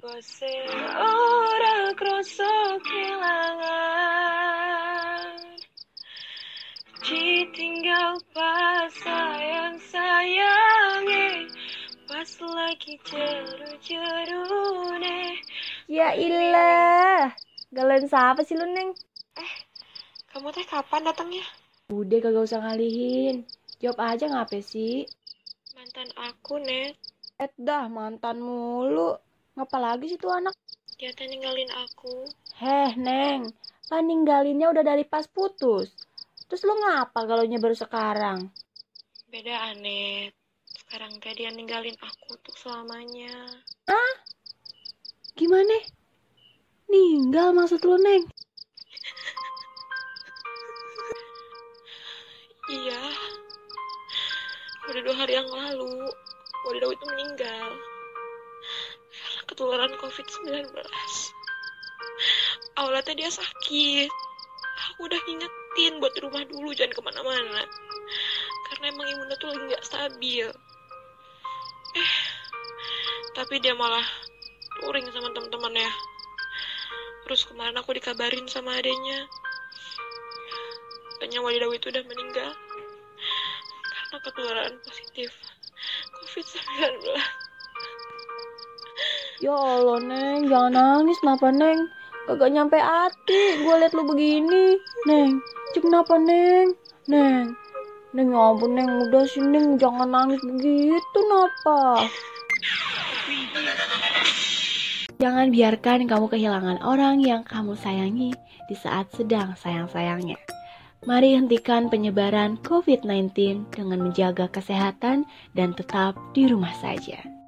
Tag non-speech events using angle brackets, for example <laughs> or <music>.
Você ora kroso kehilangan Ditinggal pas sayang sayangi Pas lagi jeru-jerune Ya ilah, galen siapa sih lu, Neng? Kamu teh kapan datangnya? Udah kagak usah ngalihin. Jawab aja ngapain sih? Mantan aku, Net. Eh dah, mantan mulu. Ngapa lagi sih tuh anak? Dia teh ninggalin aku. Heh, Neng. Kan ninggalinnya udah dari pas putus. Terus lu ngapa galaunya baru sekarang? Beda Anet. Sekarang teh dia ninggalin aku untuk selamanya. Gimana? Ninggal maksud lu, Neng? <laughs> Iya. Udah dua hari yang lalu, Wadi Daud itu meninggal. Ketularan COVID-19. Awalnya dia sakit. Aku udah ngingetin buat di rumah dulu, jangan ke mana-mana. Karena emang imunnya tuh lagi nggak stabil. Eh, tapi dia malah touring sama teman-temannya. Terus kemarin aku dikabarin sama adenya. Katanya Wadi Daud itu udah meninggal karena ketularan positif Ya Allah, Neng. Jangan nangis. Kenapa, Neng? Kagak nyampe hati. Gue liat lu begini. Neng, cik kenapa, Neng? Neng. Neng, ya ampun, Neng. Udah sih, Neng. Jangan nangis begitu, napa? Jangan biarkan kamu kehilangan orang yang kamu sayangi di saat sedang sayang-sayangnya. Mari hentikan penyebaran COVID-19 dengan menjaga kesehatan dan tetap di rumah saja.